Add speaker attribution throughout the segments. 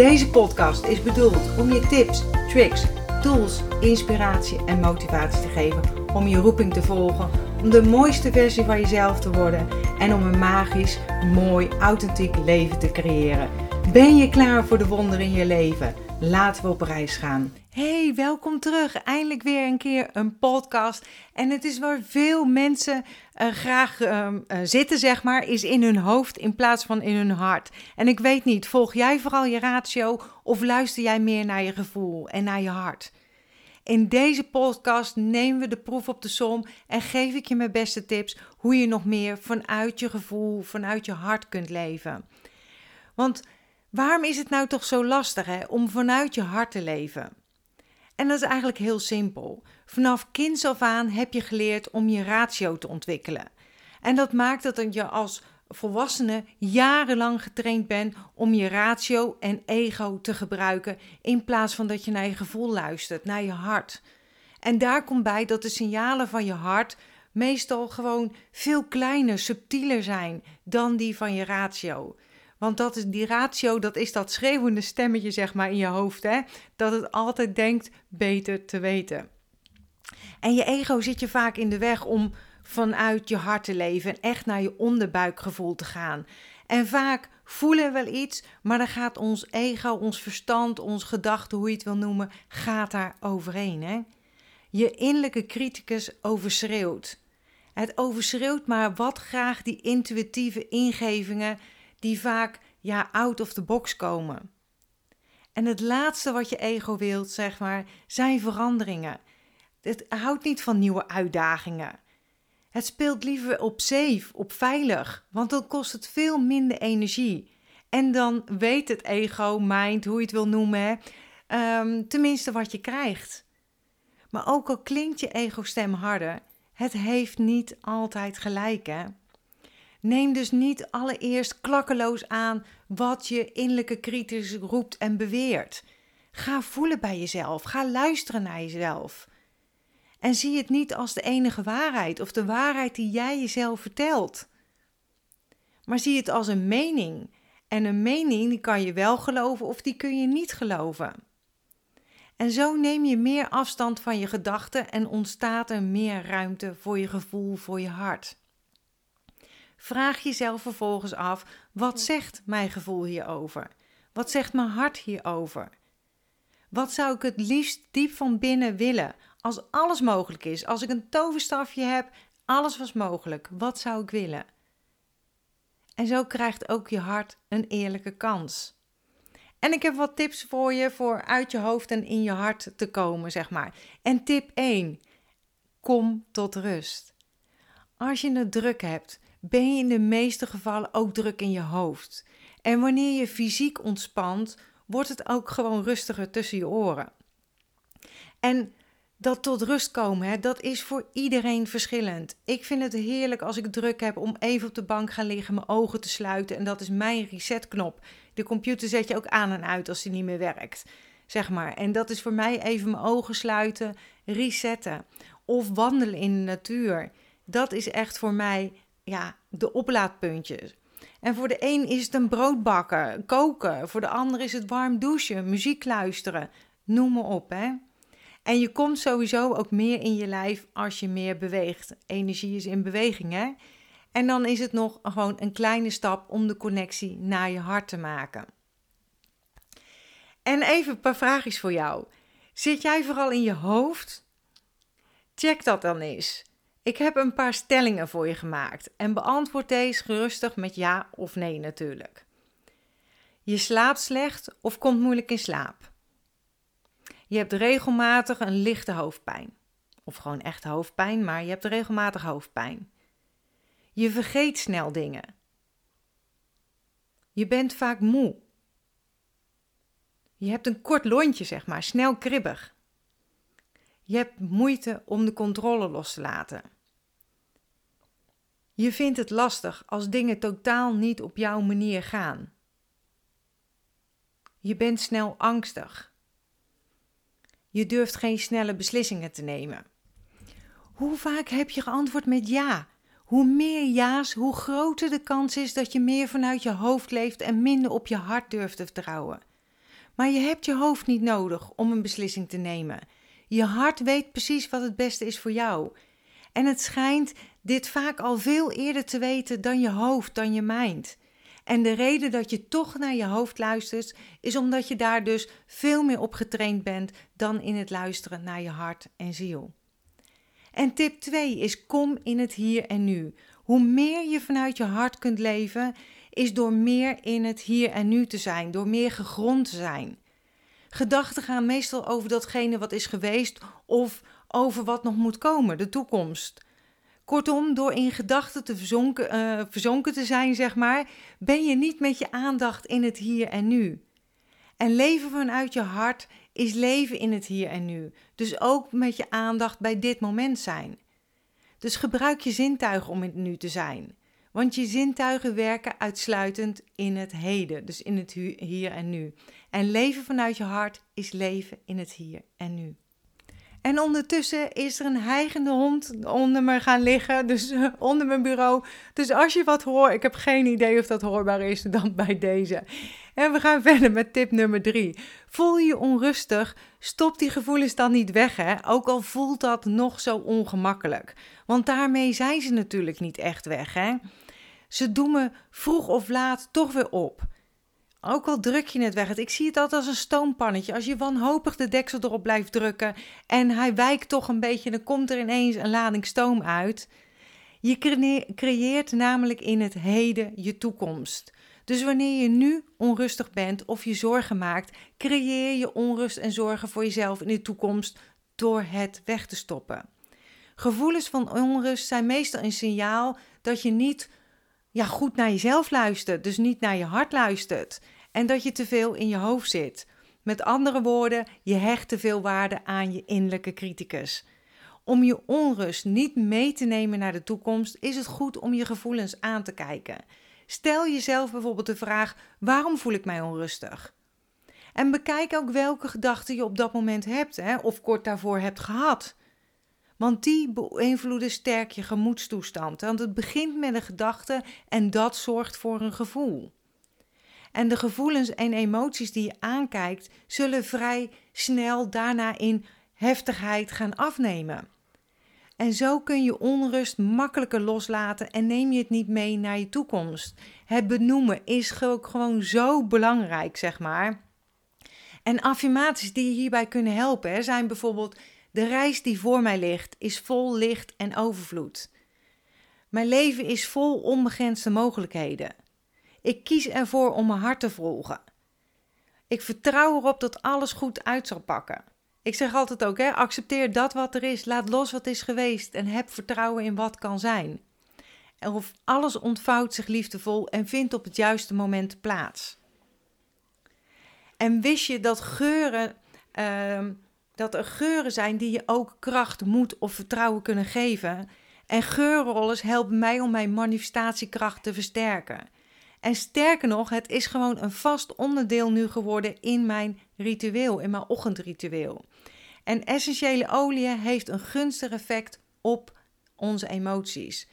Speaker 1: Deze podcast is bedoeld om je tips, tricks, tools, inspiratie en motivatie te geven om je roeping te volgen, om de mooiste versie van jezelf te worden en om een magisch, mooi, authentiek leven te creëren. Ben je klaar voor de wonderen in je leven? Laten we op reis gaan. Hey, welkom terug. Eindelijk weer een keer een podcast. En het is waar veel mensen uh, graag uh, uh, zitten, zeg maar, is in hun hoofd in plaats van in hun hart. En ik weet niet, volg jij vooral je ratio of luister jij meer naar je gevoel en naar je hart? In deze podcast nemen we de proef op de som en geef ik je mijn beste tips hoe je nog meer vanuit je gevoel, vanuit je hart kunt leven. Want waarom is het nou toch zo lastig hè, om vanuit je hart te leven? En dat is eigenlijk heel simpel. Vanaf kinds af aan heb je geleerd om je ratio te ontwikkelen. En dat maakt dat je als volwassene jarenlang getraind bent om je ratio en ego te gebruiken in plaats van dat je naar je gevoel luistert, naar je hart. En daar komt bij dat de signalen van je hart meestal gewoon veel kleiner, subtieler zijn dan die van je ratio. Want dat is die ratio, dat is dat schreeuwende stemmetje zeg maar in je hoofd, hè? dat het altijd denkt beter te weten. En je ego zit je vaak in de weg om vanuit je hart te leven en echt naar je onderbuikgevoel te gaan. En vaak voelen we wel iets, maar dan gaat ons ego, ons verstand, ons gedachte, hoe je het wil noemen, gaat daar overheen. Hè? Je innerlijke criticus overschreeuwt. Het overschreeuwt maar wat graag die intuïtieve ingevingen die vaak ja, out of the box komen. En het laatste wat je ego wilt, zeg maar, zijn veranderingen. Het houdt niet van nieuwe uitdagingen. Het speelt liever op safe, op veilig, want dan kost het veel minder energie. En dan weet het ego, mind, hoe je het wil noemen, um, tenminste wat je krijgt. Maar ook al klinkt je ego-stem harder, het heeft niet altijd gelijk, hè? Neem dus niet allereerst klakkeloos aan wat je innerlijke kritisch roept en beweert. Ga voelen bij jezelf, ga luisteren naar jezelf. En zie het niet als de enige waarheid of de waarheid die jij jezelf vertelt. Maar zie het als een mening. En een mening die kan je wel geloven of die kun je niet geloven. En zo neem je meer afstand van je gedachten en ontstaat er meer ruimte voor je gevoel, voor je hart. Vraag jezelf vervolgens af: wat zegt mijn gevoel hierover? Wat zegt mijn hart hierover? Wat zou ik het liefst diep van binnen willen als alles mogelijk is? Als ik een toverstafje heb, alles was mogelijk. Wat zou ik willen? En zo krijgt ook je hart een eerlijke kans. En ik heb wat tips voor je voor uit je hoofd en in je hart te komen, zeg maar. En tip 1: kom tot rust. Als je het druk hebt, ben je in de meeste gevallen ook druk in je hoofd. En wanneer je fysiek ontspant, wordt het ook gewoon rustiger tussen je oren. En dat tot rust komen, hè, dat is voor iedereen verschillend. Ik vind het heerlijk als ik druk heb om even op de bank gaan liggen, mijn ogen te sluiten. En dat is mijn resetknop. De computer zet je ook aan en uit als die niet meer werkt, zeg maar. En dat is voor mij even mijn ogen sluiten, resetten. Of wandelen in de natuur. Dat is echt voor mij ja, de oplaadpuntjes. En voor de een is het een brood bakken, koken. Voor de ander is het warm douchen, muziek luisteren. Noem maar op, hè. En je komt sowieso ook meer in je lijf als je meer beweegt. Energie is in beweging, hè. En dan is het nog gewoon een kleine stap om de connectie naar je hart te maken. En even een paar vraagjes voor jou. Zit jij vooral in je hoofd? Check dat dan eens. Ik heb een paar stellingen voor je gemaakt en beantwoord deze gerustig met ja of nee natuurlijk. Je slaapt slecht of komt moeilijk in slaap. Je hebt regelmatig een lichte hoofdpijn. Of gewoon echt hoofdpijn, maar je hebt regelmatig hoofdpijn. Je vergeet snel dingen. Je bent vaak moe. Je hebt een kort lontje, zeg maar, snel kribbig. Je hebt moeite om de controle los te laten. Je vindt het lastig als dingen totaal niet op jouw manier gaan. Je bent snel angstig. Je durft geen snelle beslissingen te nemen. Hoe vaak heb je geantwoord met ja? Hoe meer ja's, hoe groter de kans is dat je meer vanuit je hoofd leeft en minder op je hart durft te vertrouwen. Maar je hebt je hoofd niet nodig om een beslissing te nemen. Je hart weet precies wat het beste is voor jou. En het schijnt dit vaak al veel eerder te weten dan je hoofd, dan je mind. En de reden dat je toch naar je hoofd luistert, is omdat je daar dus veel meer op getraind bent dan in het luisteren naar je hart en ziel. En tip 2 is kom in het hier en nu. Hoe meer je vanuit je hart kunt leven, is door meer in het hier en nu te zijn, door meer gegrond te zijn. Gedachten gaan meestal over datgene wat is geweest of over wat nog moet komen, de toekomst. Kortom, door in gedachten te verzonken, uh, verzonken te zijn, zeg maar, ben je niet met je aandacht in het hier en nu. En leven vanuit je hart is leven in het hier en nu. Dus ook met je aandacht bij dit moment zijn. Dus gebruik je zintuigen om in het nu te zijn. Want je zintuigen werken uitsluitend in het heden, dus in het hier en nu. En leven vanuit je hart is leven in het hier en nu. En ondertussen is er een hijgende hond onder me gaan liggen, dus uh, onder mijn bureau. Dus als je wat hoort, ik heb geen idee of dat hoorbaar is, dan bij deze. En we gaan verder met tip nummer drie. Voel je onrustig, stop die gevoelens dan niet weg, hè? ook al voelt dat nog zo ongemakkelijk. Want daarmee zijn ze natuurlijk niet echt weg. Hè? Ze doen me vroeg of laat toch weer op. Ook al druk je het weg. Ik zie het altijd als een stoompannetje. Als je wanhopig de deksel erop blijft drukken en hij wijkt toch een beetje, dan komt er ineens een lading stoom uit. Je creëert namelijk in het heden je toekomst. Dus wanneer je nu onrustig bent of je zorgen maakt, creëer je onrust en zorgen voor jezelf in de toekomst door het weg te stoppen. Gevoelens van onrust zijn meestal een signaal dat je niet ja, goed naar jezelf luistert, dus niet naar je hart luistert. En dat je te veel in je hoofd zit. Met andere woorden, je hecht te veel waarde aan je innerlijke criticus. Om je onrust niet mee te nemen naar de toekomst, is het goed om je gevoelens aan te kijken. Stel jezelf bijvoorbeeld de vraag: waarom voel ik mij onrustig? En bekijk ook welke gedachten je op dat moment hebt hè, of kort daarvoor hebt gehad. Want die beïnvloeden sterk je gemoedstoestand. Want het begint met een gedachte en dat zorgt voor een gevoel. En de gevoelens en emoties die je aankijkt, zullen vrij snel daarna in heftigheid gaan afnemen. En zo kun je onrust makkelijker loslaten en neem je het niet mee naar je toekomst. Het benoemen is ook gewoon zo belangrijk, zeg maar. En affirmaties die je hierbij kunnen helpen zijn bijvoorbeeld de reis die voor mij ligt is vol licht en overvloed. Mijn leven is vol onbegrensde mogelijkheden. Ik kies ervoor om mijn hart te volgen. Ik vertrouw erop dat alles goed uit zal pakken. Ik zeg altijd ook, hè, accepteer dat wat er is, laat los wat is geweest en heb vertrouwen in wat kan zijn. Of alles ontvouwt zich liefdevol en vindt op het juiste moment plaats. En wist je dat geuren uh, dat er geuren zijn die je ook kracht, moed of vertrouwen kunnen geven. En geurrollers helpen mij om mijn manifestatiekracht te versterken. En sterker nog, het is gewoon een vast onderdeel nu geworden in mijn ritueel, in mijn ochtendritueel. En essentiële olie heeft een gunstig effect op onze emoties.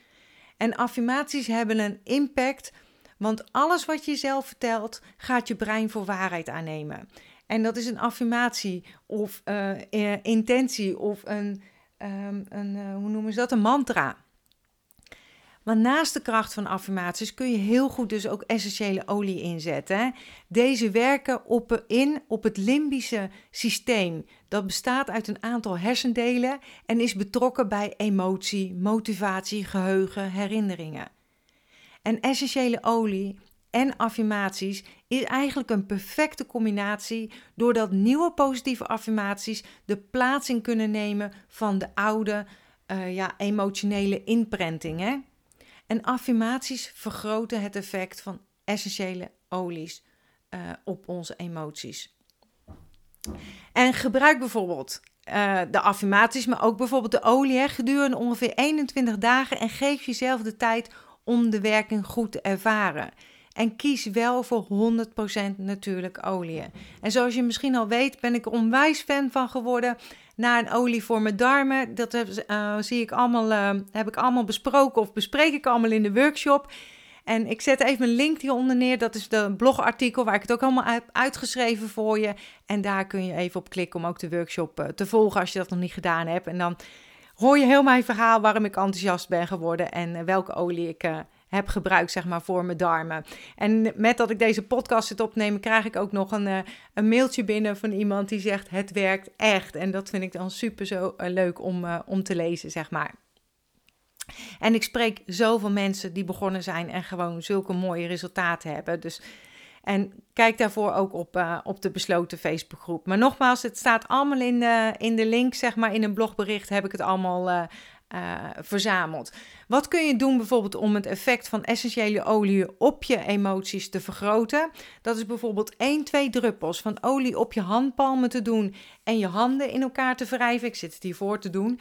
Speaker 1: En affirmaties hebben een impact, want alles wat je zelf vertelt, gaat je brein voor waarheid aannemen. En dat is een affirmatie of uh, intentie of een, um, een uh, hoe noemen ze dat, een mantra. Maar naast de kracht van affirmaties kun je heel goed dus ook essentiële olie inzetten. Deze werken op, in op het limbische systeem. Dat bestaat uit een aantal hersendelen en is betrokken bij emotie, motivatie, geheugen, herinneringen. En essentiële olie en affirmaties is eigenlijk een perfecte combinatie, doordat nieuwe positieve affirmaties de plaats in kunnen nemen van de oude uh, ja, emotionele imprinting. Hè? En affirmaties vergroten het effect van essentiële olies uh, op onze emoties. En gebruik bijvoorbeeld uh, de affirmaties, maar ook bijvoorbeeld de olie hè, gedurende ongeveer 21 dagen en geef jezelf de tijd om de werking goed te ervaren. En kies wel voor 100% natuurlijk olie. En zoals je misschien al weet, ben ik onwijs fan van geworden. Na een olie voor mijn darmen. Dat heb, uh, zie ik allemaal, uh, heb ik allemaal besproken of bespreek ik allemaal in de workshop. En ik zet even een link hieronder neer. Dat is de blogartikel waar ik het ook allemaal heb uitgeschreven voor je. En daar kun je even op klikken om ook de workshop uh, te volgen als je dat nog niet gedaan hebt. En dan hoor je heel mijn verhaal waarom ik enthousiast ben geworden en welke olie ik heb gebruikt, zeg maar, voor mijn darmen. En met dat ik deze podcast zit opnemen, krijg ik ook nog een, uh, een mailtje binnen van iemand die zegt: Het werkt echt. En dat vind ik dan super zo uh, leuk om, uh, om te lezen, zeg maar. En ik spreek zoveel mensen die begonnen zijn en gewoon zulke mooie resultaten hebben. Dus, en kijk daarvoor ook op, op de besloten Facebookgroep. Maar nogmaals, het staat allemaal in de, in de link, zeg maar, in een blogbericht heb ik het allemaal verzameld. Wat kun je doen bijvoorbeeld om het effect van essentiële olie op je emoties te vergroten? Dat is bijvoorbeeld 1, 2 druppels van olie op je handpalmen te doen en je handen in elkaar te wrijven. Ik zit het hiervoor te doen.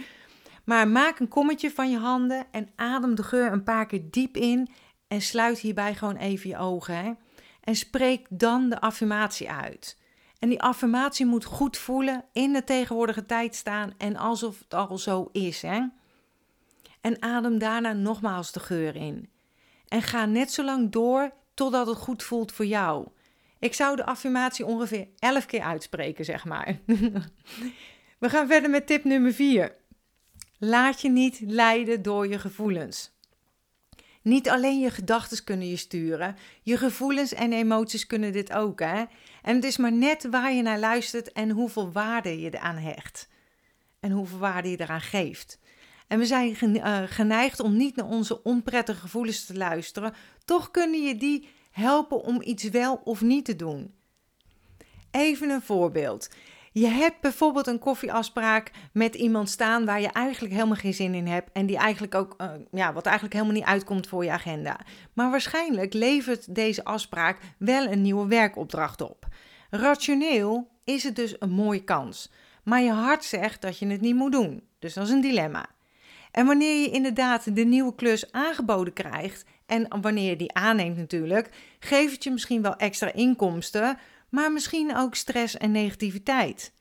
Speaker 1: Maar maak een kommetje van je handen en adem de geur een paar keer diep in en sluit hierbij gewoon even je ogen. Hè? En spreek dan de affirmatie uit. En die affirmatie moet goed voelen, in de tegenwoordige tijd staan en alsof het al zo is. Hè? En adem daarna nogmaals de geur in. En ga net zo lang door totdat het goed voelt voor jou. Ik zou de affirmatie ongeveer 11 keer uitspreken, zeg maar. We gaan verder met tip nummer 4. Laat je niet leiden door je gevoelens. Niet alleen je gedachten kunnen je sturen, je gevoelens en emoties kunnen dit ook. Hè? En het is maar net waar je naar luistert en hoeveel waarde je eraan hecht. En hoeveel waarde je eraan geeft. En we zijn eh, geneigd om niet naar onze onprettige gevoelens te luisteren. Toch kunnen je die helpen om iets wel of niet te doen. Even een voorbeeld. Je hebt bijvoorbeeld een koffieafspraak met iemand staan waar je eigenlijk helemaal geen zin in hebt en die eigenlijk ook, uh, ja, wat eigenlijk helemaal niet uitkomt voor je agenda. Maar waarschijnlijk levert deze afspraak wel een nieuwe werkopdracht op. Rationeel is het dus een mooie kans, maar je hart zegt dat je het niet moet doen. Dus dat is een dilemma. En wanneer je inderdaad de nieuwe klus aangeboden krijgt, en wanneer je die aanneemt natuurlijk, geeft het je misschien wel extra inkomsten, maar misschien ook stress en negativiteit.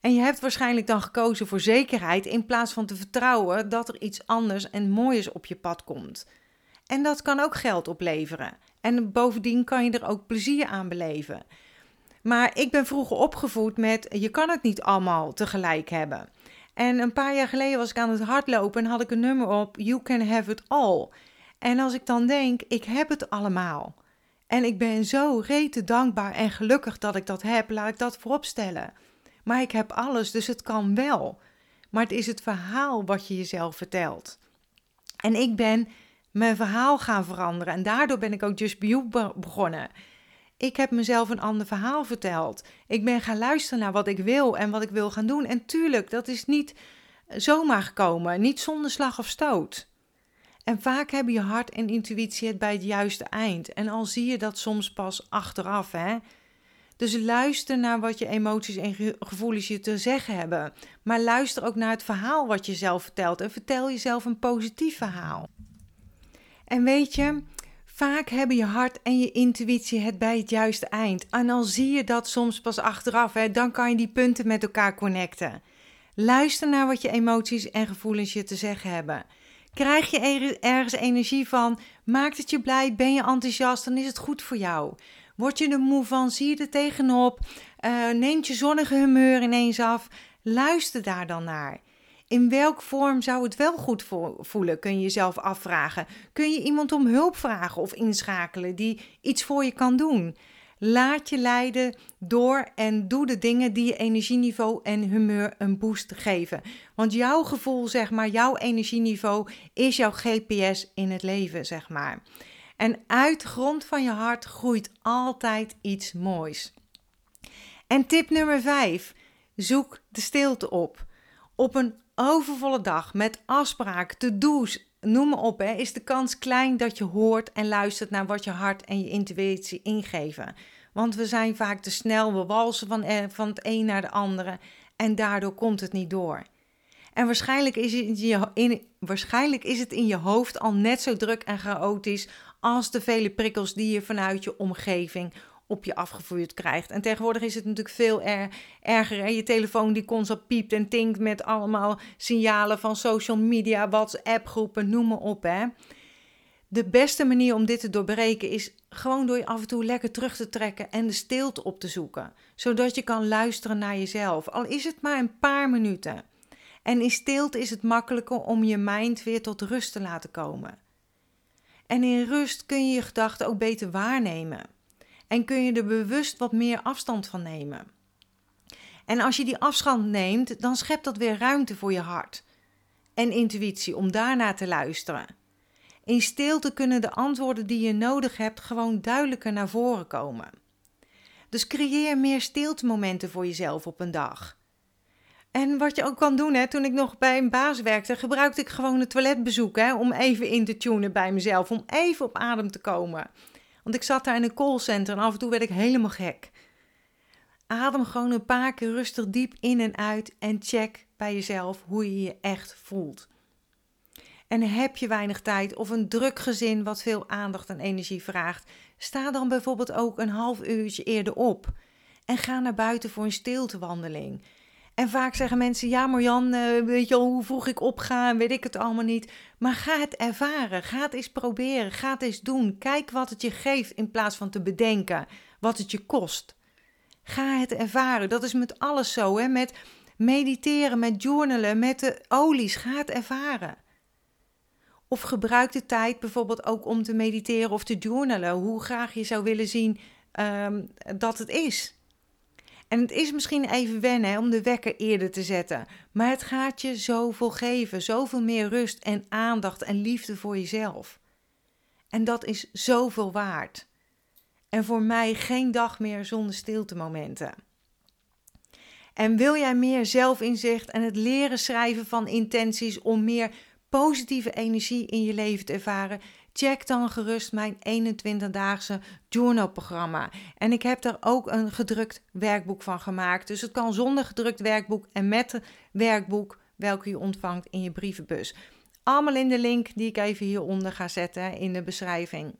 Speaker 1: En je hebt waarschijnlijk dan gekozen voor zekerheid in plaats van te vertrouwen dat er iets anders en moois op je pad komt. En dat kan ook geld opleveren. En bovendien kan je er ook plezier aan beleven. Maar ik ben vroeger opgevoed met je kan het niet allemaal tegelijk hebben. En een paar jaar geleden was ik aan het hardlopen en had ik een nummer op You Can Have It All. En als ik dan denk, ik heb het allemaal. En ik ben zo rete dankbaar en gelukkig dat ik dat heb, laat ik dat voorop stellen. Maar ik heb alles, dus het kan wel. Maar het is het verhaal wat je jezelf vertelt. En ik ben mijn verhaal gaan veranderen en daardoor ben ik ook Just Be begonnen. Ik heb mezelf een ander verhaal verteld. Ik ben gaan luisteren naar wat ik wil en wat ik wil gaan doen. En tuurlijk, dat is niet zomaar gekomen, niet zonder slag of stoot. En vaak hebben je hart en intuïtie het bij het juiste eind. En al zie je dat soms pas achteraf, hè. Dus luister naar wat je emoties en gevoelens je te zeggen hebben. Maar luister ook naar het verhaal wat je zelf vertelt. En vertel jezelf een positief verhaal. En weet je, Vaak hebben je hart en je intuïtie het bij het juiste eind. En al zie je dat soms pas achteraf, hè, dan kan je die punten met elkaar connecten. Luister naar wat je emoties en gevoelens je te zeggen hebben. Krijg je ergens energie van? Maakt het je blij? Ben je enthousiast? Dan is het goed voor jou. Word je er moe van? Zie je er tegenop? Uh, neemt je zonnige humeur ineens af? Luister daar dan naar. In welk vorm zou het wel goed voelen, kun je jezelf afvragen. Kun je iemand om hulp vragen of inschakelen die iets voor je kan doen? Laat je leiden door en doe de dingen die je energieniveau en humeur een boost geven. Want jouw gevoel, zeg maar, jouw energieniveau is jouw GPS in het leven, zeg maar. En uit de grond van je hart groeit altijd iets moois. En tip nummer 5: zoek de stilte op. Op een overvolle dag met afspraken, to-do's, noem maar op, hè, is de kans klein dat je hoort en luistert naar wat je hart en je intuïtie ingeven. Want we zijn vaak te snel, we walsen van, eh, van het een naar de andere en daardoor komt het niet door. En waarschijnlijk is, het in je, in, waarschijnlijk is het in je hoofd al net zo druk en chaotisch als de vele prikkels die je vanuit je omgeving op je afgevuurd krijgt. En tegenwoordig is het natuurlijk veel erger. Hè? Je telefoon die constant piept en tinkt met allemaal signalen van social media, WhatsApp groepen, noem maar op. Hè? De beste manier om dit te doorbreken is gewoon door je af en toe lekker terug te trekken en de stilte op te zoeken. Zodat je kan luisteren naar jezelf. Al is het maar een paar minuten. En in stilte is het makkelijker om je mind weer tot rust te laten komen. En in rust kun je je gedachten ook beter waarnemen. En kun je er bewust wat meer afstand van nemen. En als je die afstand neemt, dan schept dat weer ruimte voor je hart en intuïtie om daarna te luisteren. In stilte kunnen de antwoorden die je nodig hebt gewoon duidelijker naar voren komen. Dus creëer meer stiltemomenten voor jezelf op een dag. En wat je ook kan doen, hè, toen ik nog bij een baas werkte, gebruikte ik gewoon het toiletbezoek hè, om even in te tunen bij mezelf, om even op adem te komen. Want ik zat daar in een callcenter en af en toe werd ik helemaal gek. Adem gewoon een paar keer rustig diep in en uit en check bij jezelf hoe je je echt voelt. En heb je weinig tijd of een druk gezin wat veel aandacht en energie vraagt, sta dan bijvoorbeeld ook een half uurtje eerder op en ga naar buiten voor een stiltewandeling. En vaak zeggen mensen: Ja, Marjan, uh, weet je al hoe vroeg ik opga weet ik het allemaal niet. Maar ga het ervaren. Ga het eens proberen. Ga het eens doen. Kijk wat het je geeft in plaats van te bedenken wat het je kost. Ga het ervaren. Dat is met alles zo, hè? Met mediteren, met journalen, met de olies. Ga het ervaren. Of gebruik de tijd bijvoorbeeld ook om te mediteren of te journalen. Hoe graag je zou willen zien um, dat het is. En het is misschien even wennen om de wekker eerder te zetten, maar het gaat je zoveel geven, zoveel meer rust en aandacht en liefde voor jezelf. En dat is zoveel waard. En voor mij geen dag meer zonder stiltemomenten. En wil jij meer zelfinzicht en het leren schrijven van intenties om meer positieve energie in je leven te ervaren? Check dan gerust mijn 21-daagse journalprogramma. En ik heb daar ook een gedrukt werkboek van gemaakt. Dus het kan zonder gedrukt werkboek en met het werkboek welke je ontvangt in je brievenbus. Allemaal in de link die ik even hieronder ga zetten in de beschrijving.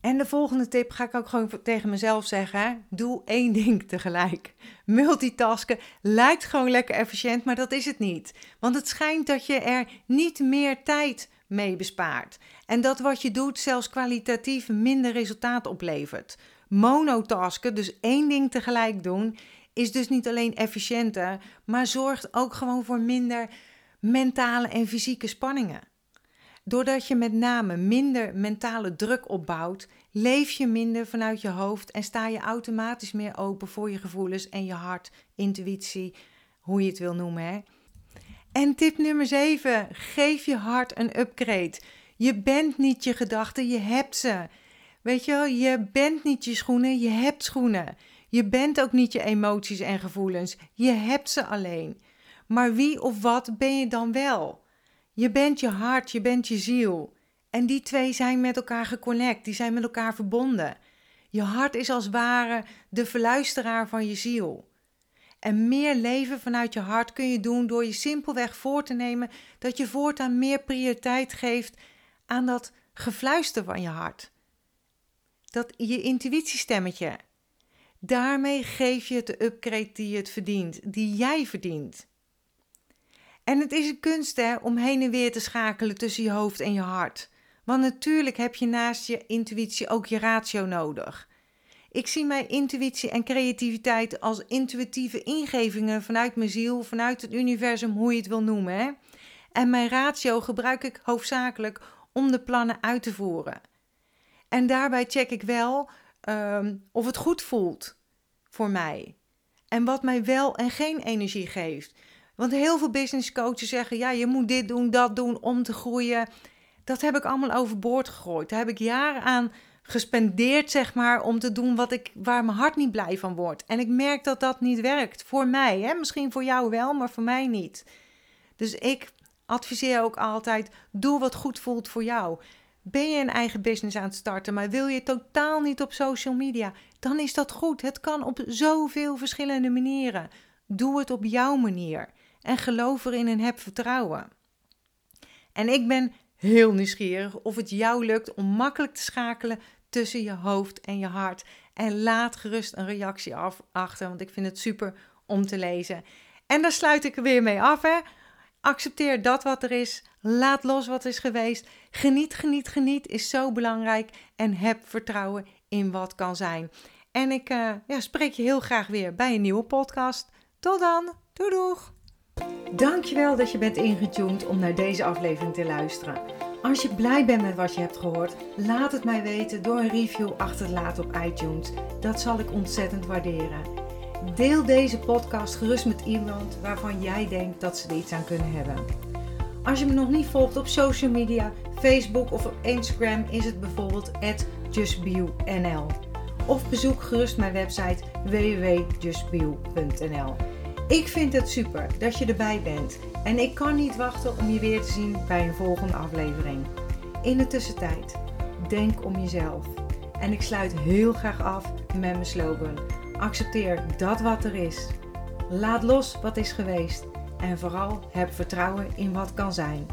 Speaker 1: En de volgende tip ga ik ook gewoon tegen mezelf zeggen: doe één ding tegelijk. Multitasken lijkt gewoon lekker efficiënt, maar dat is het niet. Want het schijnt dat je er niet meer tijd mee bespaart. En dat wat je doet zelfs kwalitatief minder resultaat oplevert. Monotasken, dus één ding tegelijk doen, is dus niet alleen efficiënter, maar zorgt ook gewoon voor minder mentale en fysieke spanningen. Doordat je met name minder mentale druk opbouwt, leef je minder vanuit je hoofd en sta je automatisch meer open voor je gevoelens en je hart, intuïtie, hoe je het wil noemen. Hè? En tip nummer 7: geef je hart een upgrade. Je bent niet je gedachten, je hebt ze. Weet je wel, je bent niet je schoenen, je hebt schoenen. Je bent ook niet je emoties en gevoelens, je hebt ze alleen. Maar wie of wat ben je dan wel? Je bent je hart, je bent je ziel. En die twee zijn met elkaar geconnect, die zijn met elkaar verbonden. Je hart is als ware de verluisteraar van je ziel. En meer leven vanuit je hart kun je doen door je simpelweg voor te nemen dat je voortaan meer prioriteit geeft aan dat gefluister van je hart. Dat je intuïtiestemmetje. Daarmee geef je het de upgrade die het verdient, die jij verdient. En het is een kunst hè, om heen en weer te schakelen tussen je hoofd en je hart. Want natuurlijk heb je naast je intuïtie ook je ratio nodig. Ik zie mijn intuïtie en creativiteit als intuïtieve ingevingen vanuit mijn ziel, vanuit het universum, hoe je het wil noemen. Hè? En mijn ratio gebruik ik hoofdzakelijk om de plannen uit te voeren. En daarbij check ik wel um, of het goed voelt voor mij. En wat mij wel en geen energie geeft. Want heel veel business coaches zeggen: ja, je moet dit doen, dat doen om te groeien. Dat heb ik allemaal overboord gegooid. Daar heb ik jaren aan gespendeerd, zeg maar, om te doen wat ik, waar mijn hart niet blij van wordt. En ik merk dat dat niet werkt. Voor mij, hè? misschien voor jou wel, maar voor mij niet. Dus ik adviseer ook altijd: doe wat goed voelt voor jou. Ben je een eigen business aan het starten, maar wil je totaal niet op social media? dan is dat goed. Het kan op zoveel verschillende manieren. Doe het op jouw manier en geloof erin en heb vertrouwen. En ik ben heel nieuwsgierig of het jou lukt om makkelijk te schakelen tussen je hoofd en je hart. En laat gerust een reactie achter, want ik vind het super om te lezen. En daar sluit ik er weer mee af. Hè? Accepteer dat wat er is. Laat los wat is geweest. Geniet, geniet, geniet is zo belangrijk. En heb vertrouwen in wat kan zijn. En ik uh, ja, spreek je heel graag weer bij een nieuwe podcast. Tot dan. Doei doeg. Dankjewel dat je bent ingetuned om naar deze aflevering te luisteren. Als je blij bent met wat je hebt gehoord, laat het mij weten door een review achter te laten op iTunes. Dat zal ik ontzettend waarderen. Deel deze podcast gerust met iemand waarvan jij denkt dat ze er iets aan kunnen hebben. Als je me nog niet volgt op social media, Facebook of op Instagram is het bijvoorbeeld justbio.nl. Of bezoek gerust mijn website www.justbio.nl. Ik vind het super dat je erbij bent en ik kan niet wachten om je weer te zien bij een volgende aflevering. In de tussentijd, denk om jezelf. En ik sluit heel graag af met mijn slogan: accepteer dat wat er is. Laat los wat is geweest en vooral heb vertrouwen in wat kan zijn.